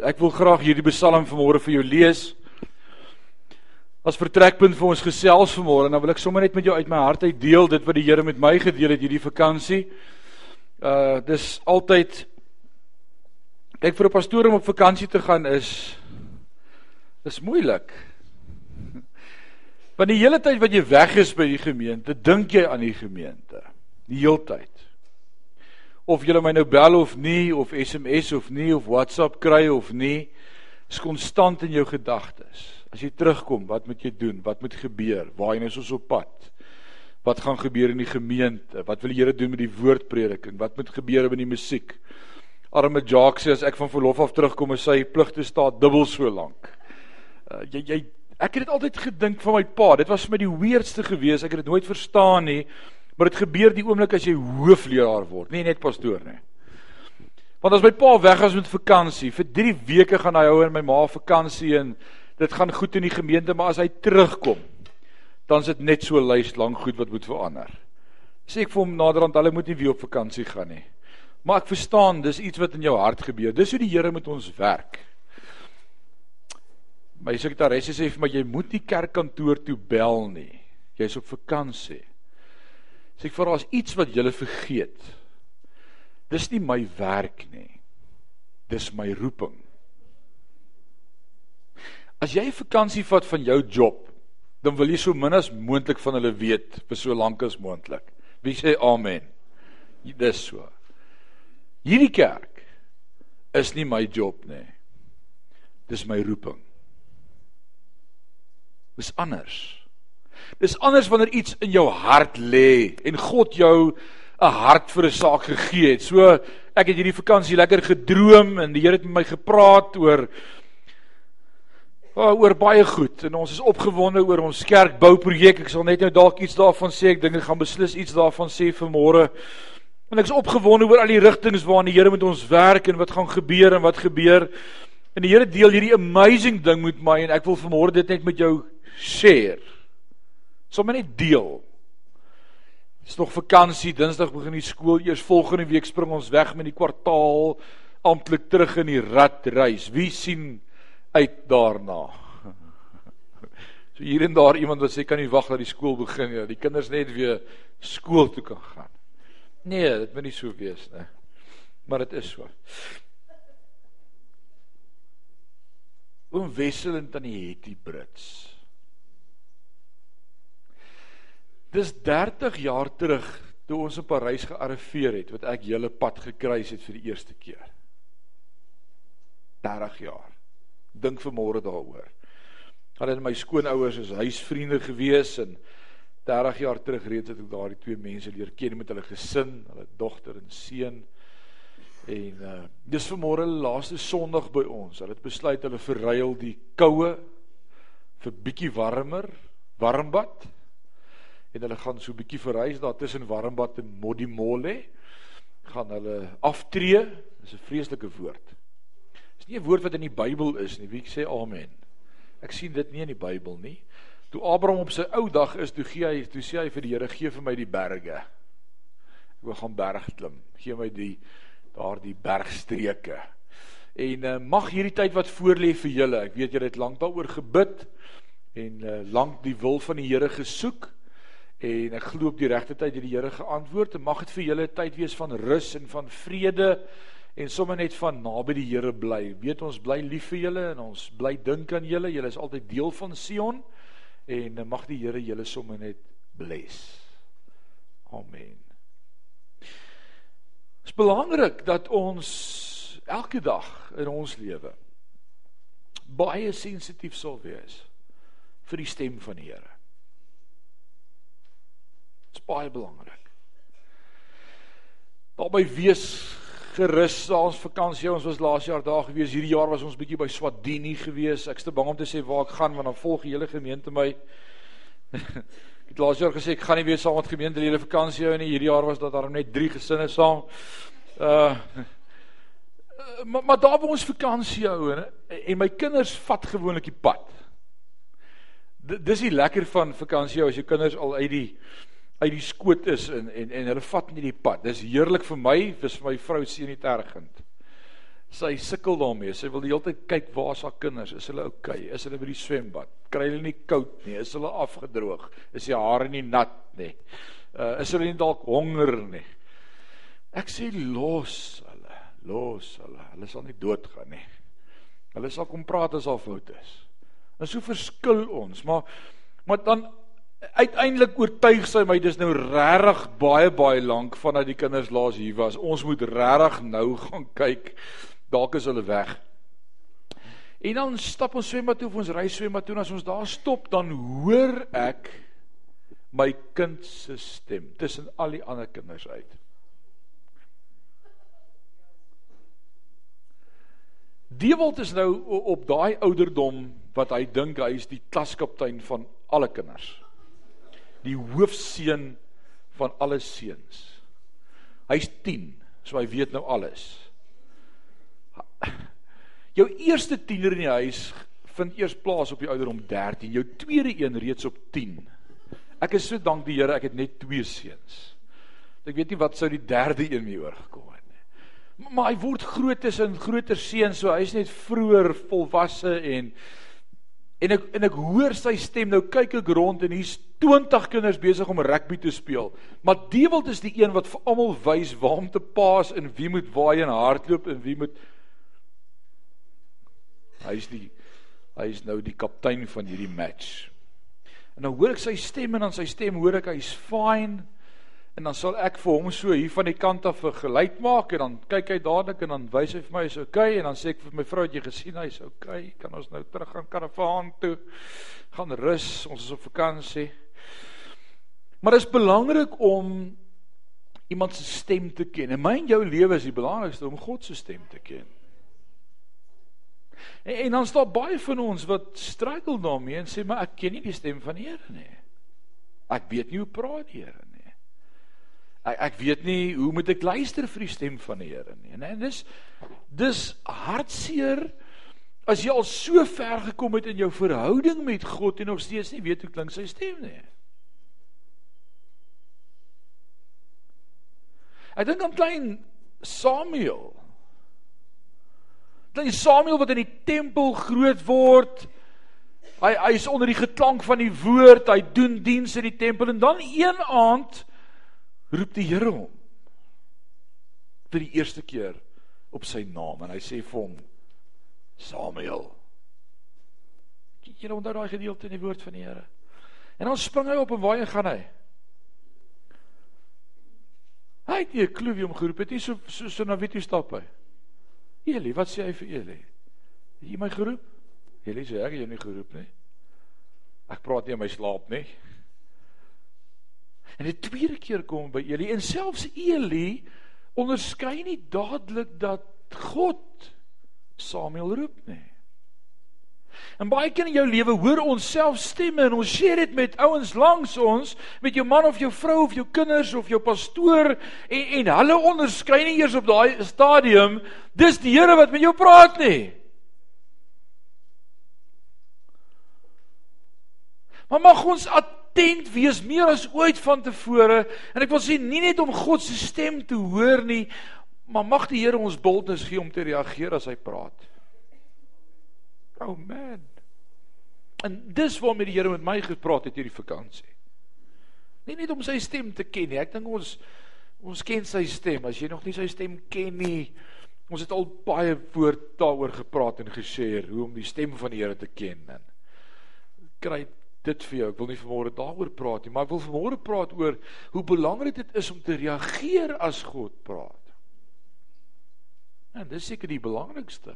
Ek wil graag hierdie Psalm vanmôre vir jou lees. As vertrekpunt vir ons gesels vanmôre dan wil ek sommer net met jou uit my hart uit deel dit wat die Here met my gedeel het hierdie vakansie. Uh dis altyd kyk vir 'n pastoor om op vakansie te gaan is is moeilik. Want die hele tyd wat jy weg is by die gemeente, dink jy aan die gemeente. Die heeltyd of jy my nou bel of nie of SMS of nie of WhatsApp kry of nie, is konstant in jou gedagtes. As jy terugkom, wat moet jy doen? Wat moet gebeur? Waarheen is ons op pad? Wat gaan gebeur in die gemeente? Wat wil die Here doen met die woordprediking? Wat moet gebeur met die musiek? Arme Jacques sê as ek van verlof af terugkom, is sy pligte staat dubbel so lank. Uh, jy jy ek het dit altyd gedink van my pa. Dit was vir my die weirdste gewees. Ek het dit nooit verstaan nie. Maar dit gebeur die oomblik as jy hoofleraar word, nie net pastoor nie. Want as my pa weg is met vakansie, vir 3 weke gaan hy hou en my ma vakansie en dit gaan goed in die gemeente, maar as hy terugkom, dan is dit net so lys lank goed wat moet verander. Sê ek vir hom naderhand, hulle moet nie weer op vakansie gaan nie. Maar ek verstaan, dis iets wat in jou hart gebeur. Dis hoe die Here met ons werk. My sekretaris sê vir my jy moet nie kerkkantoor toe bel nie. Jy's op vakansie. Sê ek vir as iets wat jy vergeet. Dis nie my werk nie. Dis my roeping. As jy vakansie vat van jou job, dan wil jy so min as moontlik van hulle weet vir so lank as moontlik. Wie sê amen? Dis so. Hierdie kerk is nie my job nie. Dis my roeping. Dis anders. Dis anders wanneer iets in jou hart lê en God jou 'n hart vir 'n saak gegee het. So ek het hierdie vakansie lekker gedroom en die Here het met my gepraat oor oh, oor baie goed en ons is opgewonde oor ons kerkbouprojek. Ek sal net nou dalk iets daarvan sê. Ek dink ek gaan beslis iets daarvan sê vir môre. En ek is opgewonde oor al die rigtings waarna die Here met ons werk en wat gaan gebeur en wat gebeur. En die Here deel hierdie amazing ding met my en ek wil vanmôre dit net met jou share. Sommige net deel. Dis nog vakansie, Dinsdag begin die skool, eers volgende week spring ons weg met die kwartaal amptelik terug in die ratreis. Wie sien uit daarna? So hier en daar iemand wat sê kan nie wag dat die skool begin nie, dat die kinders net weer skool toe kan gaan. Nee, dit moet nie so wees nie. Maar dit is so. Oom Wessel en tannie Hetty Brits. Dis 30 jaar terug toe ons in Parys gearriveer het wat ek julle pad gekruis het vir die eerste keer. 30 jaar. Dink vanmôre daaroor. Hulle het my skoonouers as huisvriende gewees en 30 jaar terug reeds het ek daardie twee mense leer ken met hulle gesin, hulle dogter en seun. En uh dis vanmôre die laaste Sondag by ons. Hulle het besluit hulle verruil die koue vir bietjie warmer, warmbad en hulle gaan so 'n bietjie verhuis daar tussen Warmbad en Modimolle gaan hulle aftree. Dis 'n vreeslike woord. Is nie 'n woord wat in die Bybel is nie. Wie sê amen? Ek sien dit nie in die Bybel nie. Toe Abraham op sy ou dag is toe gee hy toe sê hy vir die Here gee vir my die berge. Ek wil gaan berg klim. Gee my die daardie bergstreke. En uh, mag hierdie tyd wat voorlê vir julle ek weet julle het lank daaroor gebid en uh, lank die wil van die Here gesoek En ek glo op die regte tyd het die Here geantwoord en mag dit vir julle 'n tyd wees van rus en van vrede en sommer net van naby die Here bly. Weet ons bly lief vir julle en ons bly dink aan julle. Julle is altyd deel van Sion en mag die Here julle sommer net bless. Amen. Dit is belangrik dat ons elke dag in ons lewe baie sensitief sal wees vir die stem van die Here. Dit's baie belangrik. Daarby wees gerus ons vakansie. Ons was laas jaar daar gewees. Hierdie jaar was ons bietjie by Swadini gewees. Ek's te bang om te sê waar ek gaan want dan volg die hele gemeente my. ek het laas jaar gesê ek gaan nie weer saam met gemeentelede vakansie hou nie. Hierdie jaar was daar daarom net 3 gesinne saam. Uh maar maar daar waar ons vakansie hou en, en my kinders vat gewoonlik die pad. D dis die lekker van vakansie as jou kinders al uit die uit die skoot is en en en hulle vat nie die pad. Dis heerlik vir my, dis vir my vrou sien nie tergend. sy sukkel daarmee. Sy wil die hele tyd kyk waar is haar kinders? Is hulle oukei? Okay? Is hulle by die swembad? Kry hulle nie koud nie? Is hulle afgedroog? Is die hare nie nat nie? Uh is hulle nie dalk honger nie? Ek sê los hulle, los hulle. Hulle sal nie doodgaan nie. Hulle sal kom praat as daar foute is. En so verskil ons, maar maar dan uiteindelik oortuig sy my dis nou regtig baie baie lank vandat die kinders laas hier was. Ons moet regtig nou gaan kyk dalk is hulle weg. En dan stap ons swembad toe of ons ry swembad toe en as ons daar stop dan hoor ek my kind se stem tussen al die ander kinders uit. Dewald is nou op daai ouderdom wat hy dink hy is die klaskaptein van alle kinders. Die hoofseun van alle seuns. Hy's 10, so hy weet nou alles. Jou eerste tiener in die huis vind eers plaas op die ouderdom 13, jou tweede een reeds op 10. Ek is so dank die Here ek het net twee seuns. Ek weet nie wat sou die derde een mee oorgekom het nie. Maar hy word groot tussen groter seuns, so hy's net vroeër volwasse en en ek en ek hoor sy stem nou kyk ek rond en hier's 20 kinders besig om rugby te speel. Maar Dewald is die een wat vir almal wys waar om te pas en wie moet waai en hardloop en wie moet Hy is die hy is nou die kaptein van hierdie match. En dan hoor ek sy stem en dan sy stem hoor ek hy's fine. En dan sal ek vir hom so hier van die kant af geluid maak en dan kyk hy dadelik en dan wys hy vir my is okay en dan sê ek vir my vrou het jy gesien hy's okay. Kan ons nou terug gaan karavaan toe? Gaan rus. Ons is op vakansie. Maar dit is belangrik om iemand se stem te ken. In my en jou lewe is die belangrikste om God se stem te ken. En, en dan staan baie van ons wat struggle daarmee en sê maar ek ken nie die stem van die Here nie. Ek weet nie hoe praat die Here. Ek ek weet nie hoe moet ek luister vir die stem van die Here nie. En, en dis dis hartseer as jy al so ver gekom het in jou verhouding met God en nog steeds nie weet hoe klink sy stem nie. Ek dink aan klein Samuel. Dan Samuel wat in die tempel groot word. Hy hy is onder die geklank van die woord, hy doen diens in die tempel en dan een aand roep die Here hom vir die eerste keer op sy naam en hy sê vir hom Samuel. Jy onthou daai gedeelte in die woord van die Here. En dan spring hy op en waar gaan hy? Hy het nie 'n klou wie hom geroep het nie, so so, so na wie toe stap hy? Eli, wat sê hy vir Eli? Het jy my geroep? Eli sê ek het jou nie geroep nie. Ek praat nie in my slaap nie. En die tweede keer kom by Eli en selfs Eli onderskei nie dadelik dat God Samuel roep nie. En baie keer in jou lewe hoor ons self stemme en ons sê dit met ouens langs ons, met jou man of jou vrou of jou kinders of jou pastoor en en hulle onderskei nie eers op daai stadium dis die Here wat met jou praat nie. Maar mag ons attent wees meer as ooit van tevore en ek wil sê nie net om God se stem te hoor nie, maar mag die Here ons boldness gee om te reageer as hy praat. Oh man. En dis waarmee die Here met my gepraat het hierdie vakansie. Nie net om sy stem te ken nie. Ek dink ons ons ken sy stem. As jy nog nie sy stem ken nie, ons het al baie woord daaroor gepraat en gesê hoe om die stem van die Here te ken. En kry dit vir jou. Ek wil nie vanmôre daaroor praat nie, maar ek wil vanmôre praat oor hoe belangrik dit is om te reageer as God praat. En dis seker die belangrikste.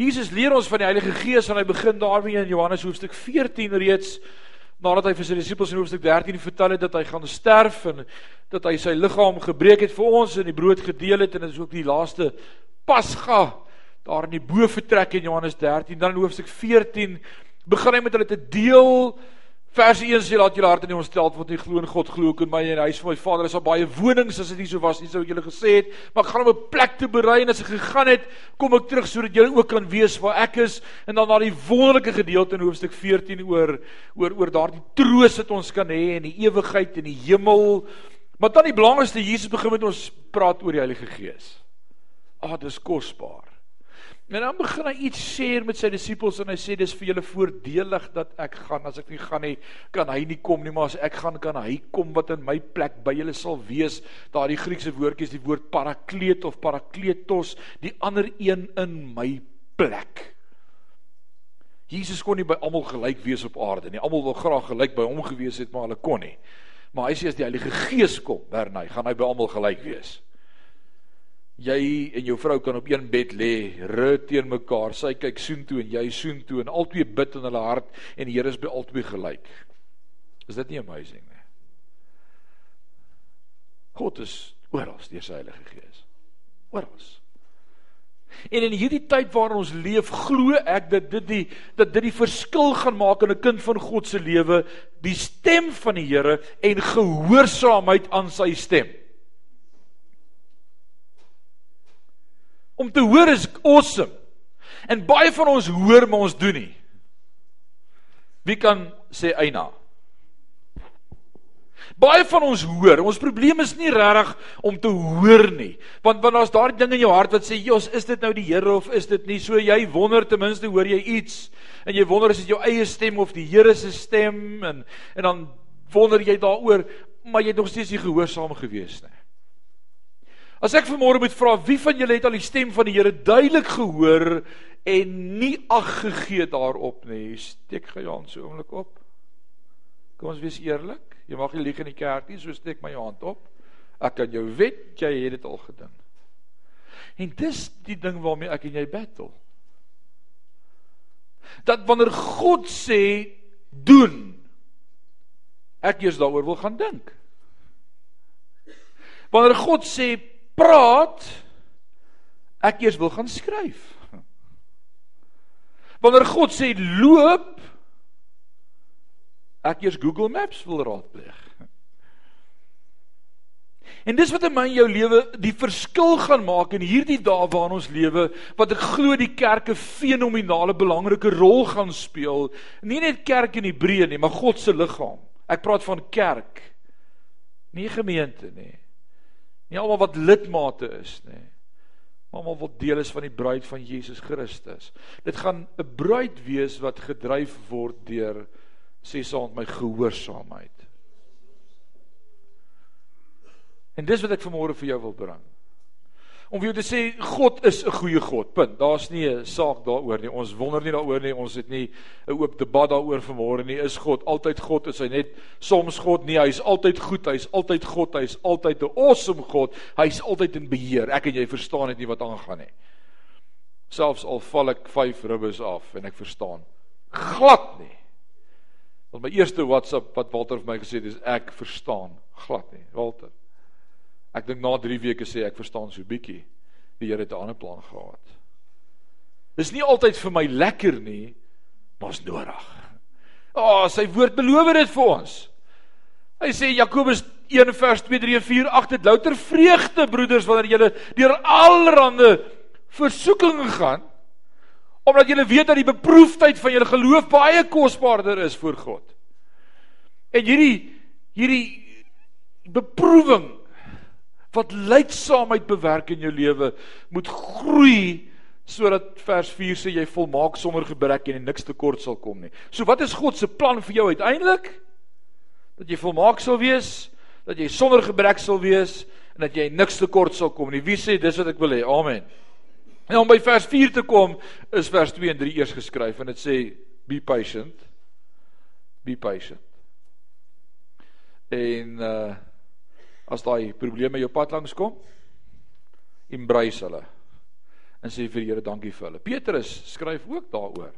Jesus leer ons van die Heilige Gees en hy begin daarmee in Johannes hoofstuk 14 reeds nadat hy vir sy disippels in hoofstuk 13 vertel het dat hy gaan sterf en dat hy sy liggaam gebreek het vir ons en die brood gedeel het en dit is ook die laaste Pasga daar in die bo vertrek in Johannes 13 dan in hoofstuk 14 begin hy met hulle te deel Vers 1 sê laat julle harte nie ontsteld word nie, glo in God, glo ook in my en huis van my Vader is daar baie wonings as dit nie so was nie, sou ek julle gesê het, maar ek gaan om 'n plek te berei en as ek gegaan het, kom ek terug sodat julle ook kan weet waar ek is en dan na die wonderlike gedeelte in hoofstuk 14 oor oor oor daardie troos wat ons kan hê in die ewigheid in die hemel Maar dan die belangrikste Jesus begin met ons praat oor die Heilige Gees. Ah, dis kosbaar. En dan begin hy iets share met sy disippels en hy sê dis vir julle voordelig dat ek gaan. As ek nie gaan nie, kan hy nie kom nie, maar as ek gaan, kan hy kom wat in my plek by julle sal wees. Daardie Griekse woordjie is die woord parakleet of parakletos, die ander een in my plek. Jesus kon nie by almal gelyk wees op aarde nie. Almal wil graag gelyk by hom gewees het, maar hulle kon nie. Maar hy sê as die Heilige Gees kom, Bernay, gaan hy by almal gelyk wees jy en jou vrou kan op een bed lê, ry teen mekaar, sy kyk soontoe en jy soontoe en albei bid in hulle hart en die Here is by albei gelyk. Is dit nie amazing nie? God is oral deur sy Heilige Gees. Oral. En in hierdie tyd waarin ons leef, glo ek dat dit die dat dit die verskil gaan maak in 'n kind van God se lewe, die stem van die Here en gehoorsaamheid aan sy stem. Om te hoor is awesome. En baie van ons hoor maar ons doen nie. Wie kan sê eina? Baie van ons hoor. Ons probleem is nie regtig om te hoor nie. Want want daar's daardie ding in jou hart wat sê, "Jos, is dit nou die Here of is dit nie?" So jy wonder ten minste hoor jy iets en jy wonder is dit jou eie stem of die Here se stem en en dan wonder jy daaroor, maar jy het nog steeds nie gehoorsaam gewees nie. As ek vanmôre moet vra wie van julle het al die stem van die Here duidelik gehoor en nie ag gegee daarop nie, steek gou jou hand so oomblik op. Kom ons wees eerlik. Jy mag nie lieg in die kerk nie, so steek my hand op. Ek kan jou wet jy het dit al gedoen. En dis die ding waarmee ek en jy battle. Dat wanneer God sê doen, ek eers daaroor wil gaan dink. Wanneer God sê praat ek eers wil gaan skryf. Wanneer God sê loop ek eers Google Maps wil raadpleeg. En dis wat in my en jou lewe die verskil gaan maak in hierdie dae waarin ons lewe wat ek glo die kerk 'n fenominale belangrike rol gaan speel. Nie net kerk in Hebreë nie, maar God se liggaam. Ek praat van kerk. Nie gemeente nie. Nie almal wat lidmate is nie. Maar almal wat deel is van die bruid van Jesus Christus. Dit gaan 'n bruid wees wat gedryf word deur sê met my gehoorsaamheid. En dis wat ek vanmôre vir jou wil bring om vir jou te sê God is 'n goeie God. Punt. Daar's nie 'n saak daaroor nie. Ons wonder nie daaroor nie. Ons het nie 'n oop debat daaroor vanmôre nie. Is God altyd God? Is hy net soms God? Nee, hy's altyd goed. Hy's altyd God. Hy's altyd 'n awesome God. Hy's altyd in beheer. Ek en jy verstaan dit nie wat aangaan nie. Selfs al val ek 5 ribbes af en ek verstaan glad nie. Want my eerste WhatsApp wat Walter vir my gesê het is ek verstaan glad nie. Walter Ek dink na 3 weke sê ek verstaan so bietjie. Die Here het 'n ander plan gehad. Dis nie altyd vir my lekker nie, maar is nodig. Ah, oh, sy woord beloof dit vir ons. Hy sê Jakobus 1 vers 2 3 en 4 ag dit louter vreugde broeders wanneer julle deur allerlei versoekings gaan omdat julle weet dat die beproefdheid van julle geloof baie kosbaarder is voor God. En hierdie hierdie beproewing wat lydsaamheid bewerk in jou lewe moet groei sodat vers 4 sê jy volmaak sonder gebrek en niks tekort sal kom nie. So wat is God se plan vir jou uiteindelik? Dat jy volmaak sal wees, dat jy sonder gebrek sal wees en dat jy niks tekort sal kom nie. Wie sê dis wat ek wil hê? Amen. En om by vers 4 te kom is vers 2 en 3 eers geskryf en dit sê be patient. Be patient. En uh as daai probleme jou pad langs kom, embrace hulle. En sê vir die Here dankie vir hulle. Petrus skryf ook daaroor.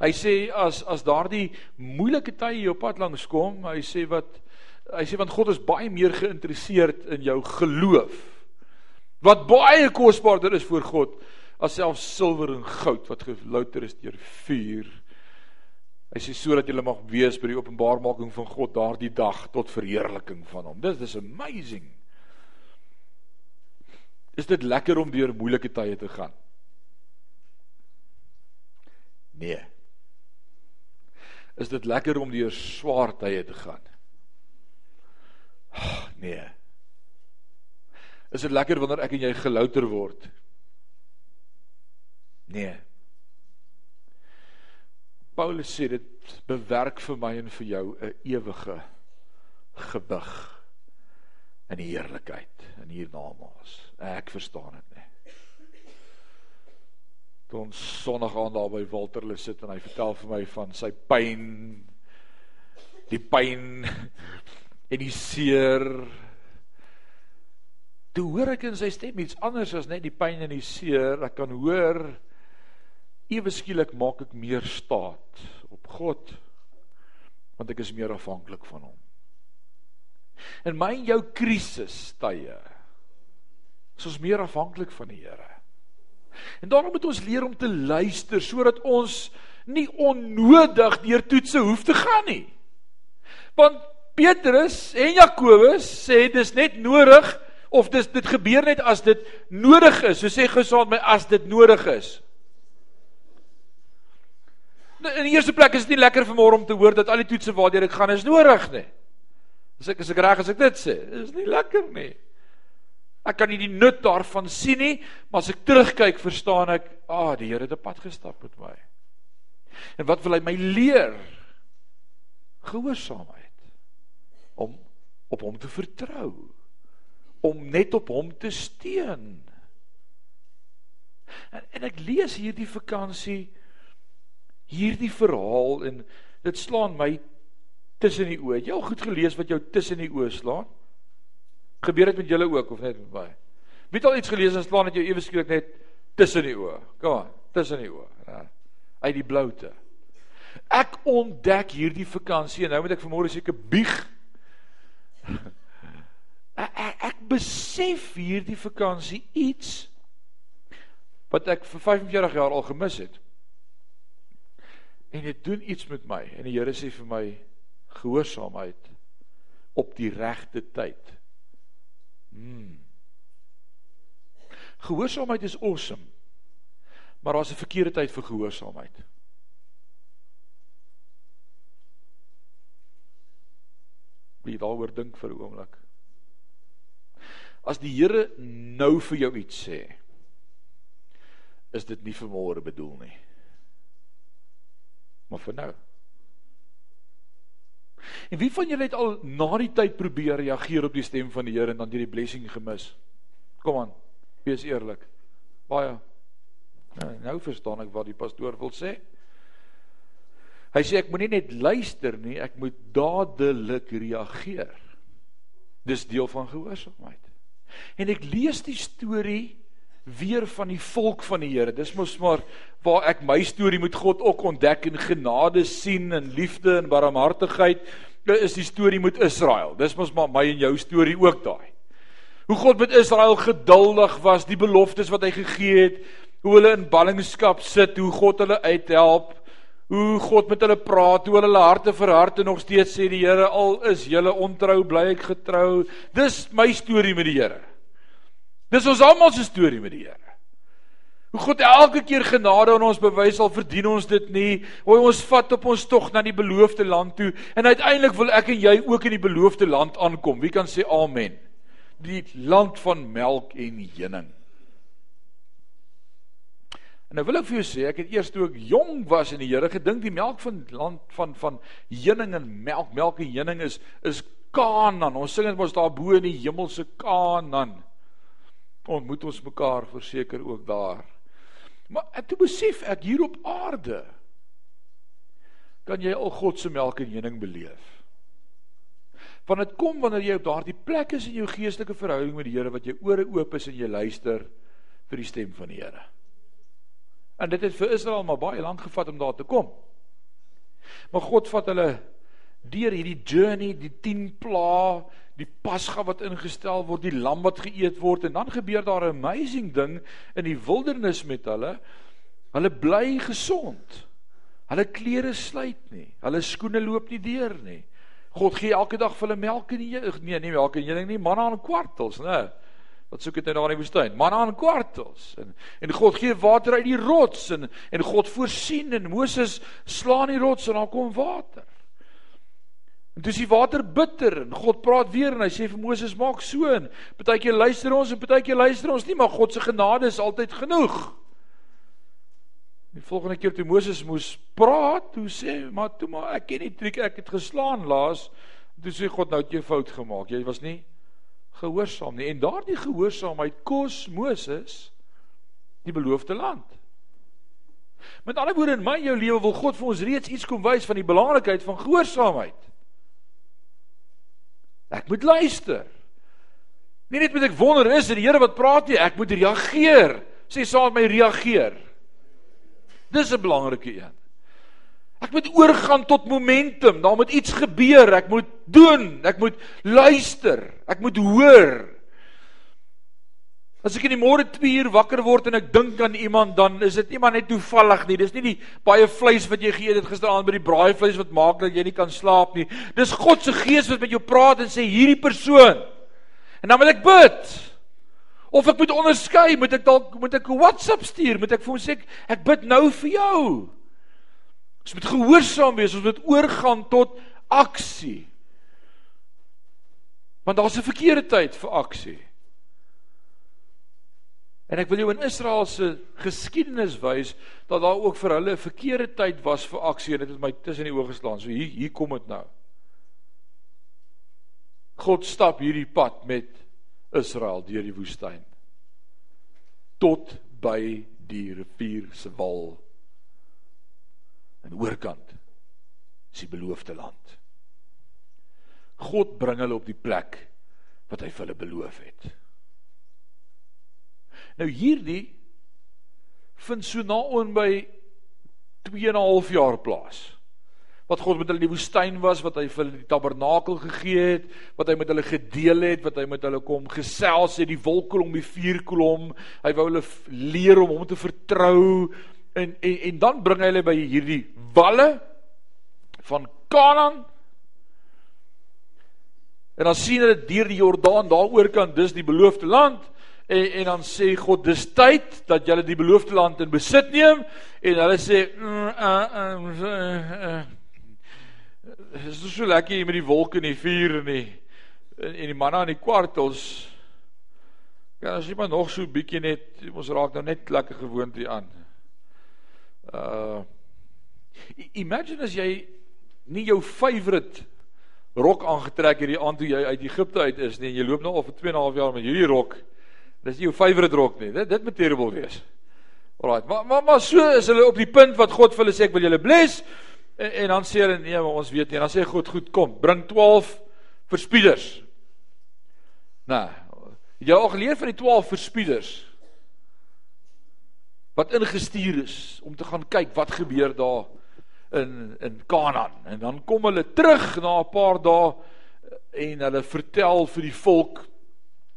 Hy sê as as daardie moeilike tye jou pad langs kom, hy sê wat hy sê want God is baie meer geïnteresseerd in jou geloof. Wat baie kosbaarder is vir God as selfs silwer en goud wat gelouter is deur vuur Hy sê sodat julle mag wees by die openbarmaking van God daardie dag tot verheerliking van hom. Dit is amazing. Is dit lekker om deur moeilike tye te gaan? Nee. Is dit lekker om deur swaar tye te gaan? Oh, nee. Is dit lekker wanneer ek en jy gelouter word? Nee. Paulus sê dit bewerk vir my en vir jou 'n ewige gebig in die heerlikheid in hiernamaals. Ek verstaan dit nie. Toe ons Sondag aand daar by Walter hulle sit en hy vertel vir my van sy pyn die pyn en die seer Toe hoor ek in sy stem iets anders as net die pyn en die seer. Ek kan hoor ewe skielik maak ek meer staat op God want ek is meer afhanklik van hom. In my en jou krisis tye is ons meer afhanklik van die Here. En daarom moet ons leer om te luister sodat ons nie onnodig deur toetse hoef te gaan nie. Want Petrus en Jakobus sê dis net nodig of dis dit gebeur net as dit nodig is. So sê gesaand my as dit nodig is. In die eerste plek is dit nie lekker vir môre om te hoor dat al die toetse waardeur ek gaan is nodig nie. As ek as ek reg as ek dit sê, is nie lekker nie. Ek kan nie die nut daarvan sien nie, maar as ek terugkyk, verstaan ek, ah, die Here het 'n pad gestap met my. En wat wil hy my leer? Gehoorsaamheid. Om op hom te vertrou om net op hom te steun. En, en ek lees hierdie vakansie hierdie verhaal en dit slaan my tussen die oë. Jy al goed gelees wat jou tussen die oë slaan? Gebeur dit met julle ook of net met my? Wie het al iets gelees en slaan dit jou ewe skielik net tussen die oë? Kom aan, tussen die oë. Ja. Uit die bloute. Ek ontdek hierdie vakansie en nou moet ek vanmôre seker bieg ek, ek besef hierdie vakansie iets wat ek vir 45 jaar al gemis het. En dit doen iets met my en die Here sê vir my gehoorsaamheid op die regte tyd. Hmm. Gehoorsaamheid is awesome. Maar daar's 'n verkeerde tyd vir gehoorsaamheid. Wie daaroor dink vir 'n oomblik? As die Here nou vir jou iets sê, is dit nie vir môre bedoel nie. Maar vir nou. En wie van julle het al na die tyd probeer reageer op die stem van die Here en dan die blessing gemis? Kom aan, wees eerlik. Baie. Nou, nou verstaan ek wat die pastoor wil sê. Hy sê ek moenie net luister nie, ek moet dadelik reageer. Dis deel van gehoorsaamheid. En ek lees die storie weer van die volk van die Here. Dis mos maar waar ek my storie met God ook ontdek en genade sien en liefde en barmhartigheid. Dit is die storie met Israel. Dis mos maar my en jou storie ook daai. Hoe God met Israel geduldig was, die beloftes wat hy gegee het, hoe hulle in ballingskap sit, hoe God hulle uithelp, hoe God met hulle praat, hoe hulle harte verhard en nog steeds sê die Here al is julle ontrou, bly ek getrou. Dis my storie met die Here. Dis ons almal se storie met die Here. Hoe God elke keer genade aan ons bewys al verdien ons dit nie. Hoe ons vat op ons tog na die beloofde land toe en uiteindelik wil ek en jy ook in die beloofde land aankom. Wie kan sê amen? Die land van melk en honing. En nou wil ek vir jou sê, ek het eers toe ek jong was in die Here gedink die melk van land van van honing en melk, melk en honing is is Kanaan. Ons sing dit mos daar bo in die hemelse Kanaan ontmoet ons mekaar verseker ook daar. Maar ek toe besef ek hier op aarde kan jy al God se melk en honing beleef. Want dit kom wanneer jy op daardie plek is in jou geestelike verhouding met die Here wat jy ore oop is en jy luister vir die stem van die Here. En dit het vir Israel maar baie lank gevat om daar te kom. Maar God vat hulle deur hierdie journey, die 10 plaae, die pasga wat ingestel word, die lam wat geëet word en dan gebeur daar 'n amazing ding in die wildernis met hulle. Hulle bly gesond. Hulle klere sluit nie. Hulle skoene loop nie deur nie. God gee elke dag vir hulle melk en nee, nie melk en honing nie, manna en kwartels, né? Wat soek dit nou daar in die woestyn? Manna en kwartels. En en God gee water uit die rots en en God voorsien en Moses slaan die rots en daar kom water. En dis die water bitter en God praat weer en hy sê vir Moses maak so en partykeer luister ons en partykeer luister ons nie maar God se genade is altyd genoeg. Die volgende keer toe Moses moes praat, toe sê maar toe maar ek ken die triek ek het geslaan laas. Toe sê God nou het jy fout gemaak. Jy was nie gehoorsaam nie en daardie gehoorsaamheid kos Moses die beloofde land. Met ander woorde in my jou lewe wil God vir ons reeds iets kom wys van die belangrikheid van gehoorsaamheid. Ek moet luister. Nie net moet ek wonder is dit die Here wat praat nie, ek moet reageer. Sê saam met my reageer. Dis 'n belangrike een. Ek moet oorgaan tot momentum. Daar moet iets gebeur. Ek moet doen. Ek moet luister. Ek moet hoor. As ek in die môre 2 uur wakker word en ek dink aan iemand, dan is dit nie maar net toevallig nie. Dis nie die baie vleis wat jy geëet het gisteraand by die braaivleis wat maak dat jy nie kan slaap nie. Dis God se gees wat met jou praat en sê hierdie persoon. En dan moet ek bid. Of ek moet onderskei, moet ek dalk moet ek 'n WhatsApp stuur, moet ek vir hom sê ek bid nou vir jou. Ons moet gehoorsaam wees, ons moet oorgaan tot aksie. Want daar's 'n verkeerde tyd vir aksie. En ek wil jou in Israel se geskiedenis wys dat daar ook vir hulle 'n verkeerde tyd was vir aksie en dit het my tussen die oë geslaan. So hier hier kom dit nou. God stap hierdie pad met Israel deur die woestyn tot by die rivier se wal aan die oorkant is die beloofde land. God bring hulle op die plek wat hy vir hulle beloof het. Nou hierdie vind so naoor by 2 en 'n half jaar plaas. Wat God met hulle in die woestyn was, wat hy vir hulle die tabernakel gegee het, wat hy met hulle gedeel het, wat hy met hulle kom gesels het, die wolkkolom, die vuurkolom. Hy wou hulle leer om hom te vertrou en en en dan bring hy hulle by hierdie walle van Kanaan. En dan sien hulle deur die Jordaan daaroor kan dis die beloofde land en en dan sê God dis tyd dat julle die beloofde land in besit neem. En hulle sê mm, uh, uh, uh, uh. is dit so lekker hier met die wolke en die vuur en die en die manne aan die kwartels? Kan as jy maar nog so bietjie net ons raak nou net lekker gewoond hier aan. Uh imagine as jy nie jou favorite rok aangetrek het die aand toe jy uit Egipte uit is nie. En jy loop nou al vir 2 en 'n half jaar met hierdie rok Dis jou favorite rok nie. Dit dit moet terrible wees. Alraai. Maar maar maar so is hulle op die punt wat God vir hulle sê ek wil julle bless en, en dan sê hulle nee, maar ons weet nie. Dan sê God goed, kom, bring 12 verspieders. Nou, jy al geleer van die 12 verspieders wat ingestuur is om te gaan kyk wat gebeur daar in in Kanaan en dan kom hulle terug na 'n paar dae en hulle vertel vir die volk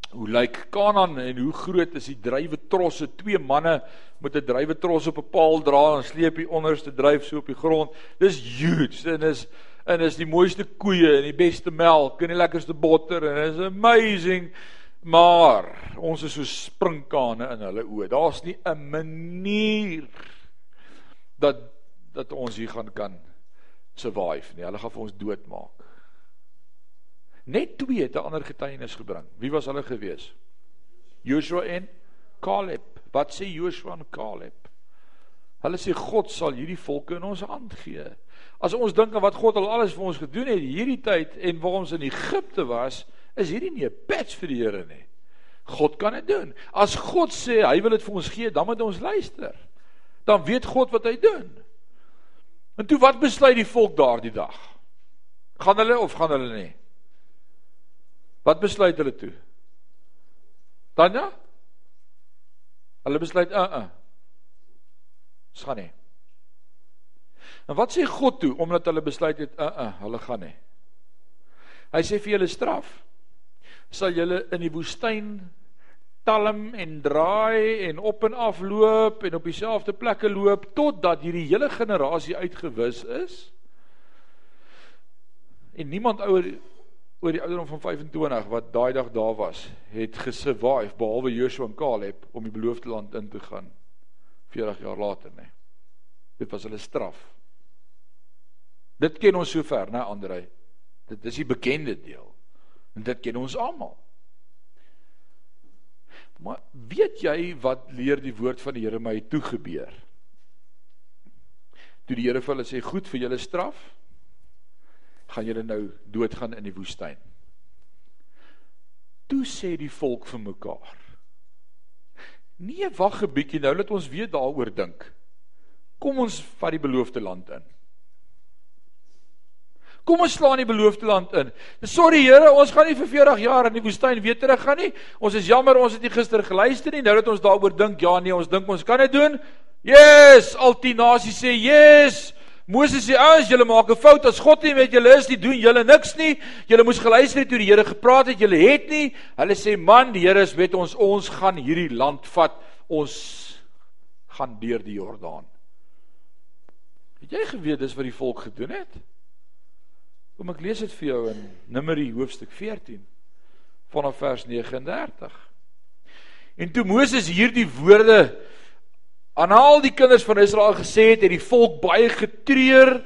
Hoe lyk Kanaan en hoe groot is die drywe trosse? Twee manne met 'n drywe tros op 'n paal dra en sleep die onderste dryf so op die grond. Dis huge en is en is die mooiste koeie en die beste melk en die lekkerste botter en is amazing. Maar ons is so sprinkane in hulle oë. Daar's nie 'n manier dat dat ons hier gaan kan survive nie. Hulle gaan vir ons doodmaak. Net twee het 'n ander getuienis gebring. Wie was hulle gewees? Joshua en Caleb. Wat sê Joshua en Caleb? Hulle sê God sal hierdie volke in ons hand gee. As ons dink aan wat God al alles vir ons gedoen het hierdie tyd en waar ons in Egipte was, is hierdie nie 'n patch vir die Here nie. God kan dit doen. As God sê hy wil dit vir ons gee, dan moet ons luister. Dan weet God wat hy doen. En toe wat besluit die volk daardie dag? Gaan hulle of gaan hulle nie? Wat besluit hulle toe? Tanya? Hulle besluit, "Uh uh. Ons gaan nie." En wat sê God toe omdat hulle besluit het, "Uh uh, hulle gaan nie." Hy sê vir julle straf. Sal julle in die woestyn talm en draai en op en af loop en op dieselfde plekke loop totdat hierdie hele generasie uitgewis is? En niemand ouer oor die ouderdom van 25 wat daai dag daar was, het gesurvive behalwe Joshua en Caleb om die beloofde land in te gaan 40 jaar later, nê. Nee. Dit was hulle straf. Dit ken ons sover, né, Andrei? Dit is die bekende deel. En dit ken ons almal. Maar weet jy wat leer die woord van die Here my toe gebeur? Toe die Here vir hulle sê goed vir julle straf, gaan julle nou doodgaan in die woestyn. Toe sê die volk vir mekaar: Nee, wag 'n bietjie nou, laat ons weer daaroor dink. Kom ons vat die beloofde land in. Kom ons slaan die beloofde land in. Sorry Here, ons gaan nie vir 40 jaar in die woestyn weer terug gaan nie. Ons is jammer ons het nie gister geluister nie. Nou dat ons daaroor dink, ja nee, ons dink ons kan dit doen. Yes, al die nasies sê yes. Moses sê ouens, julle maak 'n fout as God nie met julle is nie, doen julle niks nie. Julle moes geluister het toe die Here gepraat het, julle het nie. Hulle sê man, die Here is met ons. Ons gaan hierdie land vat. Ons gaan deur die Jordaan. Het jy geweet dis wat die volk gedoen het? Kom ek lees dit vir jou in Numeri hoofstuk 14 vanaf vers 39. En toe Moses hierdie woorde aan al die kinders van Israel gesê het, het die volk baie getreur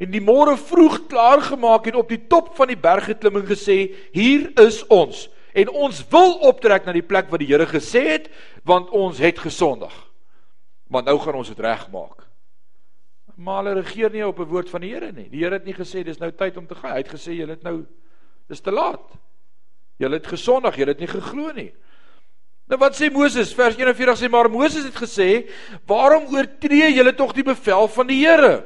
en die môre vroeg klaar gemaak en op die top van die berg geklim en gesê: "Hier is ons en ons wil optrek na die plek wat die Here gesê het, want ons het gesondig. Want nou gaan ons dit regmaak." Maar hulle regeer nie op 'n woord van die Here nie. Die Here het nie gesê dis nou tyd om te gaan. Hy het gesê julle het nou dis te laat. Julle het gesondig, julle het nie geglo nie. Nou wat sê Moses? Vers 41 sê maar Moses het gesê, "Waarom oortree julle tog die bevel van die Here?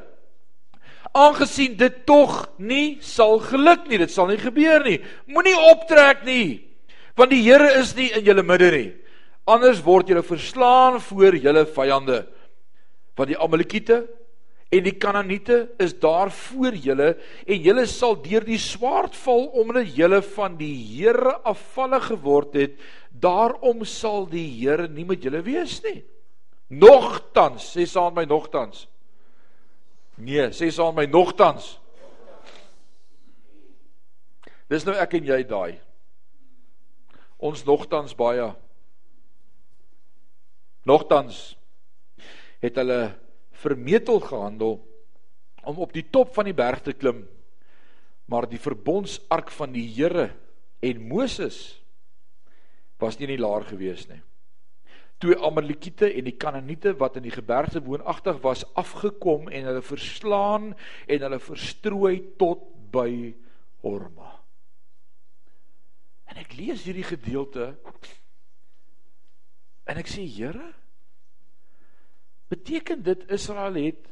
Aangesien dit tog nie sal geluk nie, dit sal nie gebeur nie. Moenie optrek nie, want die Here is nie in julle midde nie. Anders word julle verslaan voor julle vyande, want die Amalekiete en die Kanaaniete is daar voor julle en julle sal deur die swaard val omdat julle van die Here afvallig geword het." Daarom sal die Here nie met julle wees nie. Nogtans, sê saam my nogtans. Nee, sê saam my nogtans. Dis nou ek en jy daai. Ons nogtans baie. Nogtans het hulle vermetel gehandel om op die top van die berg te klim. Maar die verbondsark van die Here en Moses was nie in die laar gewees nie. Toe Amalekiete en die Kanaaniete wat in die gebergte woonagtig was afgekom en hulle verslaan en hulle verstrooi tot by Horma. En ek lees hierdie gedeelte en ek sê Here, beteken dit Israel het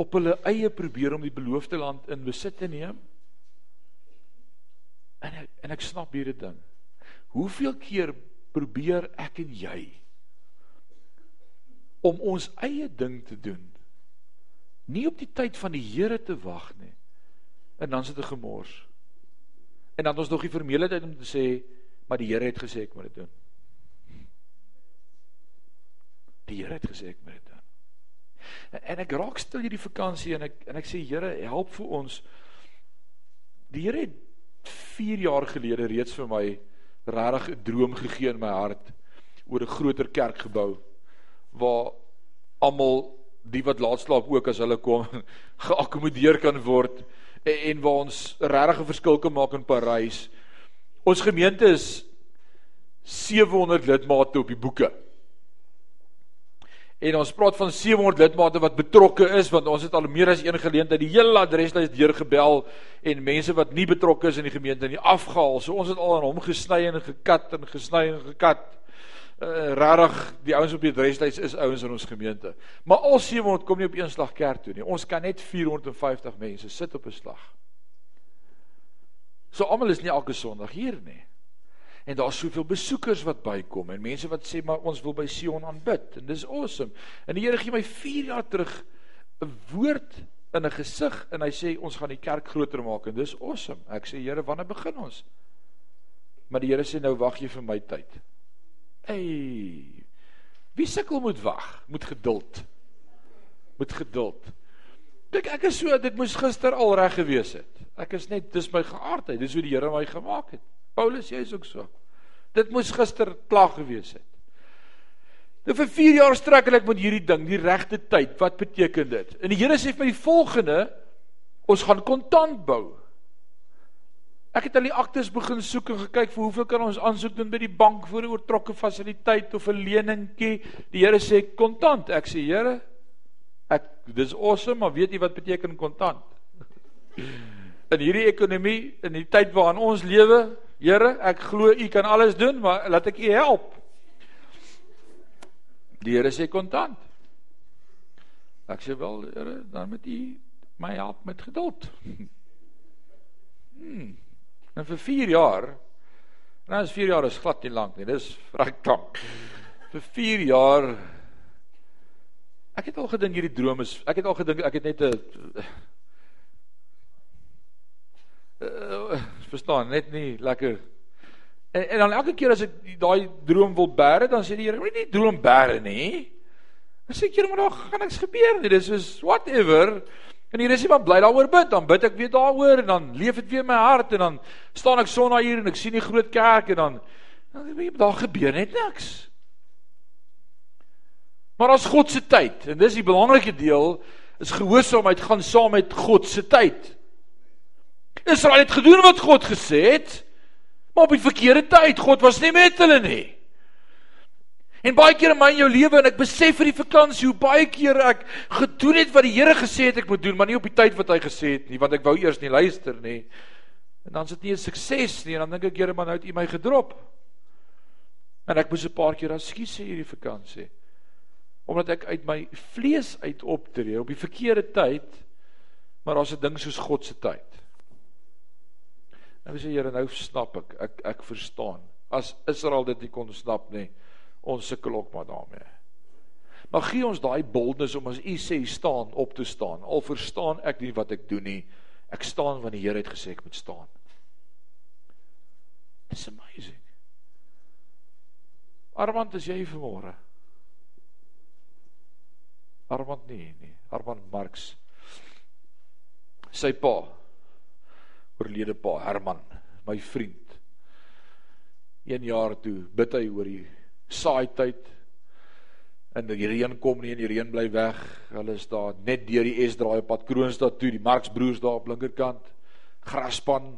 op hulle eie probeer om die beloofde land in besit te neem? En ek, en ek snap hierdie ding. Hoeveel keer probeer ek en jy om ons eie ding te doen? Nie op die tyd van die Here te wag nie. En dan sit 'n gemors. En dan ons nog die vermeelde tyd om te sê, maar die Here het gesê ek moet dit doen. Die Here het gesê ek moet dit doen. En ek raak stil hierdie vakansie en ek en ek sê Here, help vir ons. Die Here het 4 jaar gelede reeds vir my regtig 'n droom gegee in my hart oor 'n groter kerkgebou waar almal die wat laat slaap ook as hulle kom geakkommodeer kan word en, en waar ons regtig 'n verskil kan maak in Parys. Ons gemeente is 700 lidmate op die boeke. En ons praat van 700 lidmate wat betrokke is want ons het al meer as een geleentheid die hele adreslys deurgebel en mense wat nie betrokke is in die gemeente nie afgehaal. So ons het al aan hom gesny en gekat en gesny en gekat. Uh, Rarig, die ouens op die adreslys is ouens in ons gemeente. Maar al 700 kom nie op een slag kerk toe nie. Ons kan net 450 mense sit op 'n slag. So almal is nie elke Sondag hier nie en daar's soveel besoekers wat bykom en mense wat sê maar ons wil by Sion aanbid en dis awesome. En die Here gee my 4 jaar terug 'n woord in 'n gesig en hy sê ons gaan die kerk groter maak en dis awesome. Ek sê Here, wanneer begin ons? Maar die Here sê nou wag jy vir my tyd. Ey. Wie sukkel moet wag? Moet geduld. Moet geduld. Dink ek is so dit moes gister al reg gewees het. Ek is net dis my geaardheid. Dis hoe die Here my gemaak het. Paulus jy's ook so. Dit moes gister klaar gewees het. Nou vir 4 jaar strek ek met hierdie ding, die regte tyd. Wat beteken dit? En die Here sê vir my die volgende ons gaan kontant bou. Ek het al die aktes begin soek en gekyk vir hoeveel kan ons aansoek doen by die bank vir 'n oortrokke fasiliteit of 'n leningkie. Die Here sê kontant. Ek sê Here, ek dis awesome, maar weet jy wat beteken kontant? In hierdie ekonomie, in die tyd waarin ons lewe, Here, ek glo U kan alles doen, maar laat ek U help. Die Here sê kontant. Ek sê wel, Here, dan moet U my help met geduld. Hmm. En vir 4 jaar, nou is 4 jaar is glad nie lank nie. Dis reg lank. Vir 4 jaar Ek het al gedink hierdie droom is ek het al gedink ek het net 'n uh, verstaan net nie lekker. En, en dan elke keer as ek daai droom wil bære dan sê die Here moenie droom bære nie? Dan sê ek Here maar daar gaan niks gebeur nie. Dis is whatever. En die Here sê maar bly daaroor bid. Dan bid ek weer daaroor en dan leef dit weer in my hart en dan staan ek sonna hier en ek sien die groot kerk en dan dan daar gebeur net niks. Maar as God se tyd en dis die belangrike deel is gehoorsaamheid gaan saam met God se tyd Israel het gedoen wat God gesê het, maar op die verkeerde tyd. God was nie met hulle nie. En baie keer in my en jou lewe en ek besef vir die vakansie hoe baie keer ek gedoen het wat die Here gesê het ek moet doen, maar nie op die tyd wat hy gesê het nie, want ek wou eers nie luister nie. En dan is dit nie 'n sukses nie en dan dink ek Here, maar nou het U my gedrop. En ek moes 'n paar keer ekskuus sê hierdie vakansie. Omdat ek uit my vlees uit optree op die verkeerde tyd, maar daar's 'n ding soos God se tyd. En sê Here, nou snap ek. Ek ek verstaan. As Israel dit nie kon snap nie, ons sukkel ook maar daarmee. Maar gee ons daai boldness om as U sê staan op te staan. Al verstaan ek nie wat ek doen nie. Ek staan want die Here het gesê ek moet staan. It's amazing. Armand, is jy vanmôre? Armand nie, nie. Armand Marx. Sy pa oorlede pa Herman, my vriend. Een jaar toe bid hy oor die saai tyd. En die reën kom nie en die reën bly weg. Hulle is daar net deur die S-draai op pad Kroonstad toe, die Marx broers daar op linkerkant. Graspan.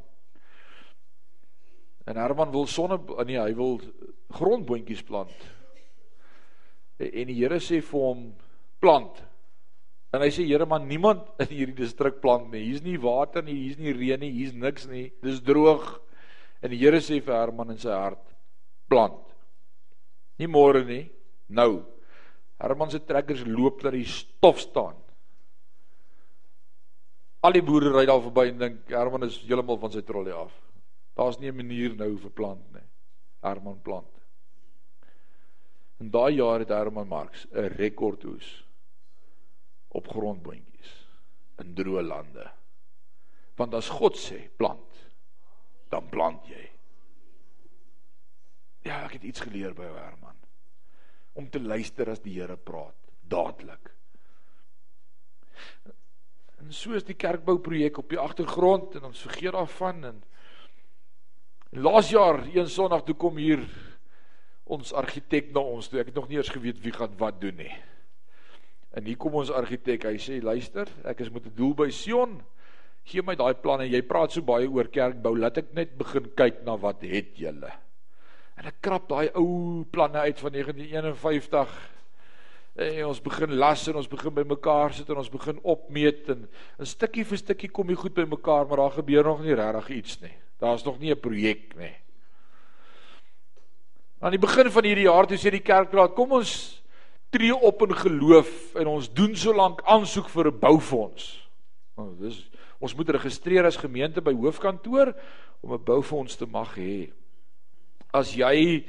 En Herman wil sonne nee, hy wil grondboontjies plant. En die Here sê vir hom plant En hy sê Here man niemand in hierdie distrik plant nie. Hier's nie water nie, hier's nie reën nie, hier's niks nie. Dis droog. En die Here sê vir Herman in sy hart plant. Nie môre nie, nou. Herman se trekkers loop dat die stof staan. Al die boere ry daar verby en dink Herman is heeltemal van sy trollie af. Daar's nie 'n manier nou vir plant nie. Herman plant. In daai jaar het Herman Marx 'n rekordoes op grondboontjies in droë lande. Want as God sê plant, dan plant jy. Ja, ek het iets geleer by Herman. Om te luister as die Here praat, dadelik. En so is die kerkbou projek op die agtergrond en ons vergeet daarvan en laas jaar een Sondag toe kom hier ons argitek na ons toe. Ek het nog nie eers geweet wie gaan wat doen nie. En hier kom ons argitek, hy sê luister, ek is met 'n doel by Sion. Gee my daai planne. Jy praat so baie oor kerkbou, laat ek net begin kyk na wat het julle. En ek krap daai ou planne uit van 1951. En ons begin las en ons begin bymekaar sit en ons begin opmeet en 'n stukkie vir stukkie kom jy goed bymekaar, maar daar gebeur nog nie regtig iets nie. Daar's nog nie 'n projek nie. Aan die begin van hierdie jaar toe sê die kerkraad, kom ons tree op in geloof en ons doen so lank aansoek vir 'n boufonds. Nou, dis ons moet registreer as gemeente by hoofkantoor om 'n boufonds te mag hê. As jy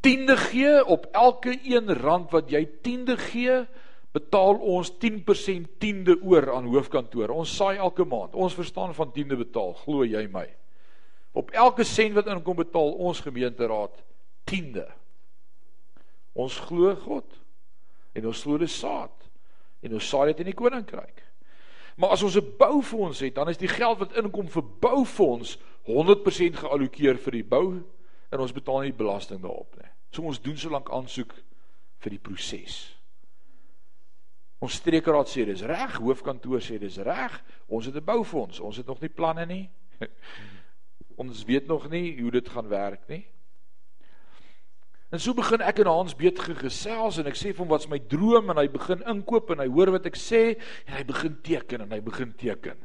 tiende gee op elke 1 rand wat jy tiende gee, betaal ons 10% tiende oor aan hoofkantoor. Ons saai elke maand. Ons verstaan van tiende betaal, glo jy my. Op elke sent wat inkom betaal ons gemeenteraad tiende. Ons glo God en ons glo dis saad en ons saai dit in die koninkryk. Maar as ons 'n boufonds het, dan is die geld wat inkom vir boufonds 100% geallokeer vir die bou en ons betaal nie belasting daarop nie. So ons doen so lank aansoek vir die proses. Ons streekraad sê dis reg, hoofkantoor sê dis reg, ons het 'n boufonds, ons het nog nie planne nie. ons weet nog nie hoe dit gaan werk nie. En so begin ek en Hans beter gesels en ek sê vir hom wat's my droom en hy begin inkoop en hy hoor wat ek sê en hy begin teken en hy begin teken.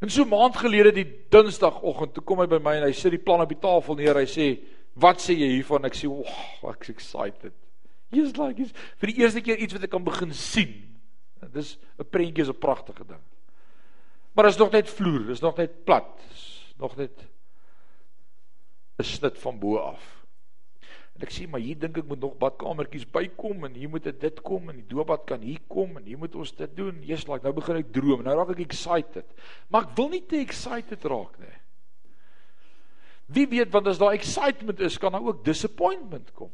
En so maand gelede die Dinsdagoggend toe kom hy by my en hy sit die plan op die tafel neer. Hy sê, "Wat sê jy hiervan?" Ek sê, "Oh, ek's excited." He's like he's vir die eerste keer iets wat ek kan begin sien. Dis 'n prentjie is 'n pragtige ding. Maar dit is nog net vloer, dit is nog net plat. Is nog net 'n snit van bo af. En ek sê maar hier dink ek moet nog badkamertjies bykom en hier moet dit kom en die doopbad kan hier kom en hier moet ons dit doen. Jesus, like, nou begin ek droom. Nou raak ek excited. Maar ek wil nie te excited raak nie. Wie weet want as daar excitement is, kan daar ook disappointment kom.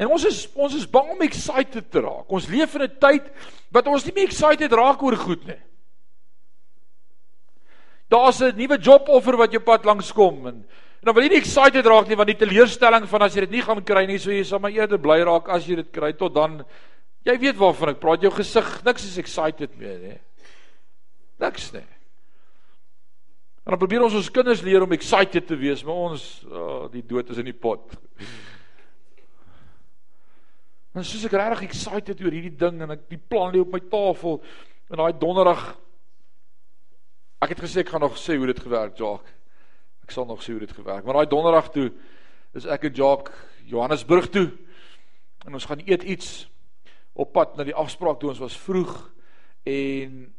En ons is ons is bang om excited te raak. Ons leef in 'n tyd wat ons nie meer excited raak oor goed nie. Daar's 'n nuwe job offer wat jou pad langs kom en En dan wil jy nie excited raak nie want die teleurstelling van as jy dit nie gaan kry nie, so jy sal maar eerder bly raak as jy dit kry tot dan jy weet waarvan ek praat, jou gesig, niks is excited meer nie. Niks nie. En dan probeer ons ons kinders leer om excited te wees, maar ons oh, die dood is in die pot. En soos ek regtig excited oor hierdie ding en ek die plan lê op my tafel en daai donderdag ek het gesê ek gaan nog sê hoe dit gewerk, Jacques. Ek sal nog sien hoe dit gewerk. Maar daai donderdag toe is ek en Jock Johannesburg toe en ons gaan eet iets op pad na die afspraak toe ons was vroeg en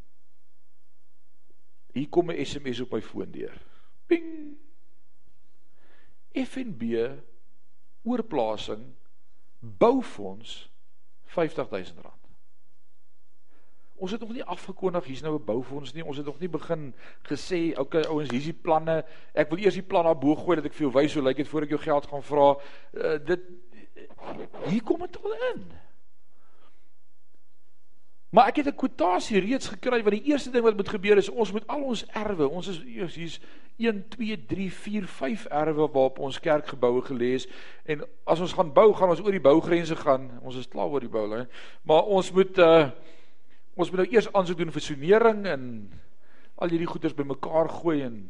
hier kom 'n SMS op my foon deur. Ping. FNB oorplasing boufonds R50000. Ons het nog nie afgekondig hier's nou 'n boufonds nie. Ons het nog nie begin gesê, okay ouens, hier's die planne. Ek wil eers die plan daar bo gooi dat ek vir jou wys hoe lyk dit voor ek jou geld gaan vra. Uh, dit hier kom dit al in. Maar ek het 'n kwotasie reeds gekry wat die eerste ding wat moet gebeur is ons moet al ons erwe, ons is hier's 1 2 3 4 5 erwe waarop ons kerkgeboue gelê is en as ons gaan bou, gaan ons oor die bougrense gaan. Ons is klaar oor die bou, hè. Maar ons moet uh Ons moet nou eers aansoek doen vir sonering en al hierdie goeders bymekaar gooi en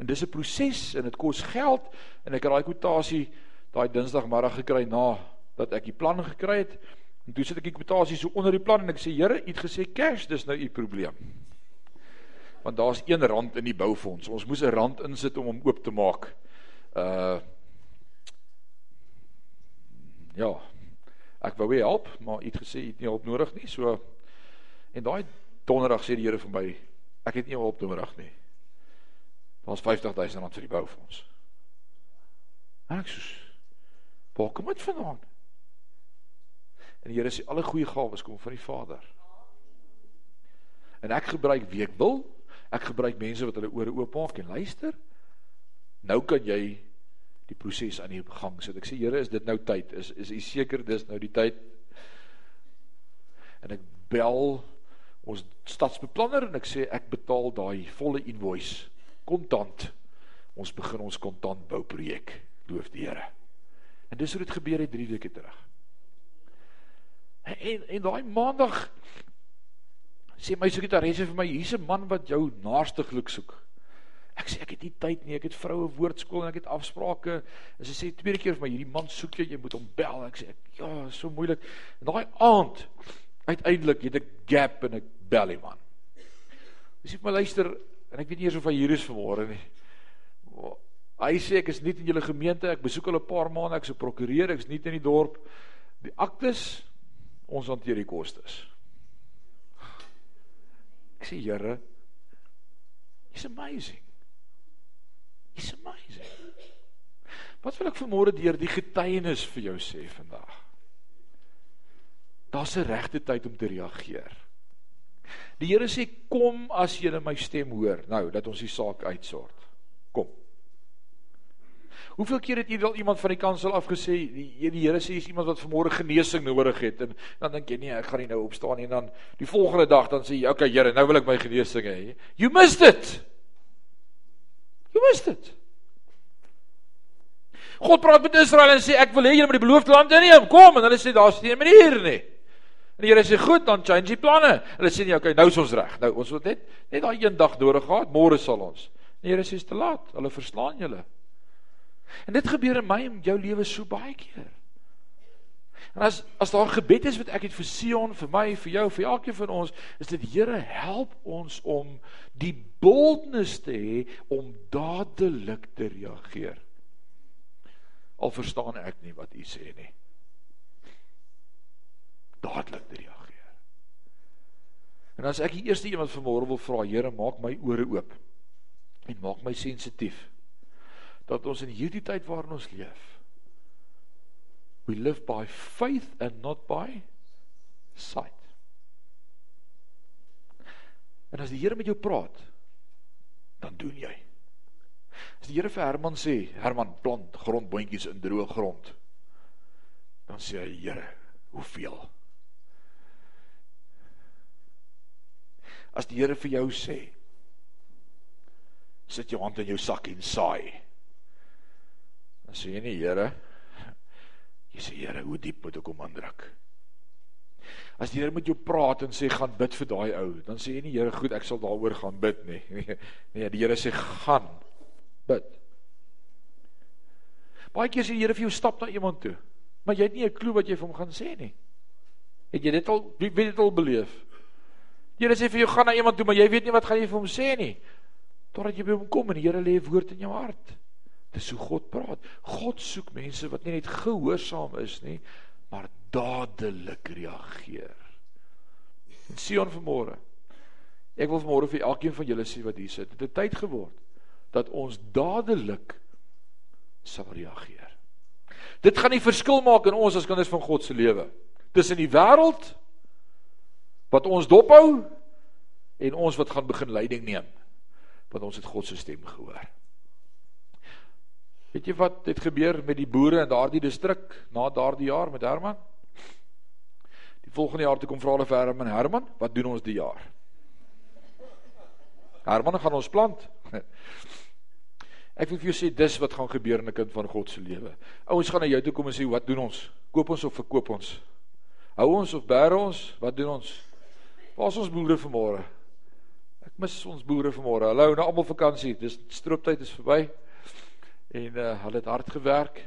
en dis 'n proses en dit kos geld en ek het daai kwotasie daai Dinsdagmiddag gekry na dat ek die plan gekry het. En toe sit ek die kwotasie so onder die plan en ek sê Here, U het gesê cash, dis nou U probleem. Want daar's 1 rand in die boufonds. Ons moes 'n rand insit om hom oop te maak. Uh Ja. Ek wou help, maar U het gesê U het nie hulp nodig nie. So En daai donderdag sê die Here vir my, ek het nie hulp donderdag nie. Daar's 50000 rand vir die boufonds. Ek sê, "Waar kom dit vandaan?" En die Here sê alle goeie gawes kom van die Vader. En ek gebruik wie ek wil. Ek gebruik mense wat hulle ore oop maak en luister. Nou kan jy die proses aan die gang sit. Ek sê Here, is dit nou tyd? Is is u seker dis nou die tyd? En ek bel ons stadsbeplanner en ek sê ek betaal daai volle invoice kontant. Ons begin ons kontant bouprojek. Loof die Here. En dis hoe dit gebeur het 3 weke terug. En en daai maandag sê my sekretaresse vir my hier's 'n man wat jou naaste geluk soek. Ek sê ek het nie tyd nie, ek het vroue woordskool en ek het afsprake. En sy sê tweede keer vir my hierdie man soek jy, jy moet hom bel. Ek sê ek, ja, so moeilik. En daai aand uiteindelik het ek gap en ek bel hom aan. Hy sê my luister en ek weet nie eers of hy hier is vanmôre nie. Hy sê ek is nie in julle gemeente, ek besoek hulle 'n paar maande, ek is 'n prokureur, ek is nie in die dorp. Die aktes ons hanteer die kostes. Ek sê Here, It's amazing. It's amazing. Wat wil ek vanmôre deur die getuienis vir jou sê vandag? Daar's 'n regte tyd om te reageer. Die Here sê kom as jy my stem hoor. Nou dat ons die saak uitsort. Kom. Hoeveel keer het jy al iemand van die kansel afgesê die die Here sê is iemand wat vanmôre genesing nodig het en dan dink jy nee, ek gaan nie nou opstaan nie en dan die volgende dag dan sê jy okay Here, nou wil ek my genesing hê. You missed it. You missed it. God praat met Israel en sê ek wil hê julle moet die beloofde land inneem. Kom en hulle sê daar's nie 'n manier nie. En die Here sê, "Goed, dan change die planne." Hulle sê, "Nee, okay, nou is ons reg. Nou ons het net net daai een dag nodig gehad, môre sal ons." Die Here sê, "Dis te laat. Hulle verslaan julle." En dit gebeur in my en jou lewe so baie keer. En as as daar gebed is wat ek het vir Sion, vir my, vir jou, vir elkeen van ons, is dit Here, help ons om die boldness te hê om dadelik te reageer. Al verstaan ek nie wat u sê nie. Dadelik te reageer. En as ek die eerste een wat vanmôre wil vra, Here, maak my ore oop en maak my sensitief dat ons in hierdie tyd waarin ons leef we live by faith and not by sight. En as die Here met jou praat, dan doen jy. As die Here vir Herman sê, Herman plant grondboontjies in droë grond, dan sê hy, Here, hoeveel? As die Here vir jou sê, sit jou hand in jou sak en saai. Dan sê jy nie, Here, jy sê Here, hoe diep moet ek kom aandruk? As die Here met jou praat en sê gaan bid vir daai ou, dan sê jy nie Here, goed, ek sal daaroor gaan bid nie. Nee, die Here sê gaan bid. Baie keer sê die Here vir jou stap na iemand toe, maar jy het nie 'n klou wat jy vir hom gaan sê nie. Het jy dit al wie weet dit al beleef? Die Here sê vir jou gaan na iemand toe, maar jy weet nie wat gaan jy vir hom sê nie. Totdat jy by hom kom en die Here lê 'n woord in jou hart. Dis hoe God praat. God soek mense wat nie net gehoorsaam is nie, maar dadelik reageer. En Sion vanmôre. Ek wil vanmôre vir elkeen van julle sê wat hier sit. Dit het tyd geword dat ons dadelik sal reageer. Dit gaan die verskil maak in ons as kinders van God se lewe. Tussen die wêreld wat ons dophou en ons wat gaan begin leiding neem want ons het God se stem gehoor. Weet jy wat het gebeur met die boere in daardie distrik na daardie jaar met Herman? Die volgende jaar toe kom vra hulle vir Herman, Herman, wat doen ons die jaar? Herman gaan ons plant. Ek wil vir jou sê dis wat gaan gebeur in 'n kind van God se lewe. Ouens gaan na jou toe kom en sê, "Wat doen ons? Koop ons of verkoop ons? Hou ons of bære ons? Wat doen ons?" Waar is ons boere vanmôre? Ek mis ons boere vanmôre. Hallo, nou almal vakansie. Dis strooptyd is verby. En uh, hulle het hard gewerk.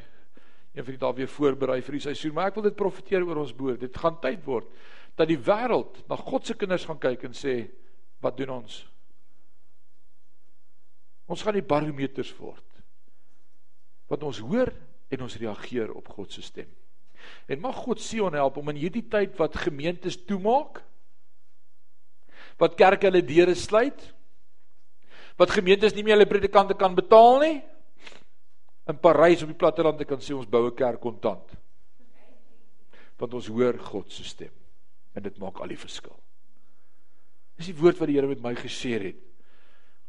Een van die daar weer voorberei vir die seisoen, maar ek wil dit profeteer oor ons boere. Dit gaan tyd word dat die wêreld na God se kinders gaan kyk en sê, wat doen ons? Ons gaan die barometers word. Wat ons hoor en ons reageer op God se stem. En mag God Sion help om in hierdie tyd wat gemeentes toemaak, wat kerke hulle deure sluit, wat gemeentes nie meer hulle predikante kan betaal nie. In Parys op die platteland kan sê ons bou 'n kerk kontant. Want ons hoor God se stem en dit maak al die verskil. Dis die woord wat die Here met my gesê het.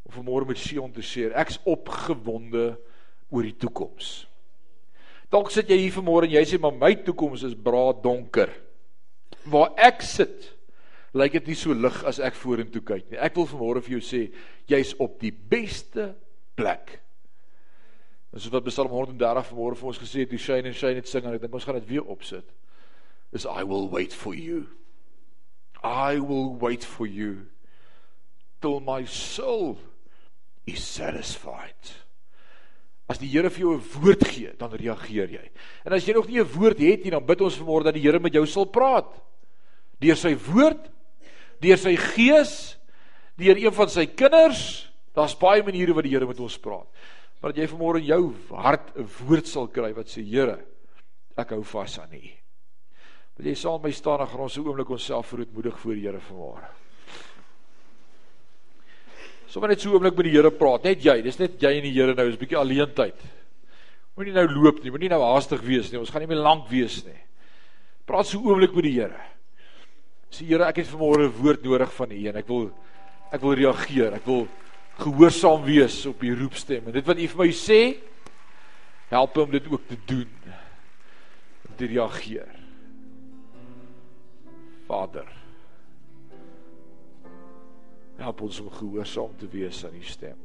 Om vanmôre met Sion te sê, ek's opgewonde oor die toekoms. Dalk sit jy hier vanmôre en jy sê maar my toekoms is braad donker. Waar ek sit, lyk dit nie so lig as ek vorentoe kyk nie. Ek wil vanmôre vir jou sê, jy's op die beste plek. En soos wat Psalm 130 vanmôre vir ons gesê het, die shine and shine het sing en ek dink ons gaan dit weer opsit. Is I will wait for you. I will wait for you till my soul is satisfied. As die Here vir jou 'n woord gee, dan reageer jy. En as jy nog nie 'n woord het nie, dan bid ons vanmôre dat die Here met jou sal praat. Deur sy woord deur sy gees, deur een van sy kinders. Daar's baie maniere wat die Here met ons praat. Maar dat jy vanmôre in jou hart 'n woord sal kry wat sê Here, ek hou vas aan U. Wil jy saam met my staan en gaan ons 'n oomblik onsself verootmoedig voor die Here vanmôre? Sommige net so 'n oomblik met die Here praat, net jy, dis net jy en die Here nou, is 'n bietjie alleen tyd. Moenie nou loop nie, moenie nou haastig wees nie. Ons gaan nie meer lank wees nie. Praat so 'n oomblik met die Here. Sê Here, ek het vanmôre 'n woord nodig van U en ek wil ek wil reageer. Ek wil gehoorsaam wees op U roepstem. En dit wat U vir my sê, help om dit ook te doen. Om te reageer. Vader, help ons om gehoorsaam te wees aan U stem.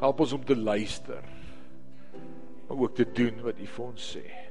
Help ons om te luister. Maar ook te doen wat U vir ons sê.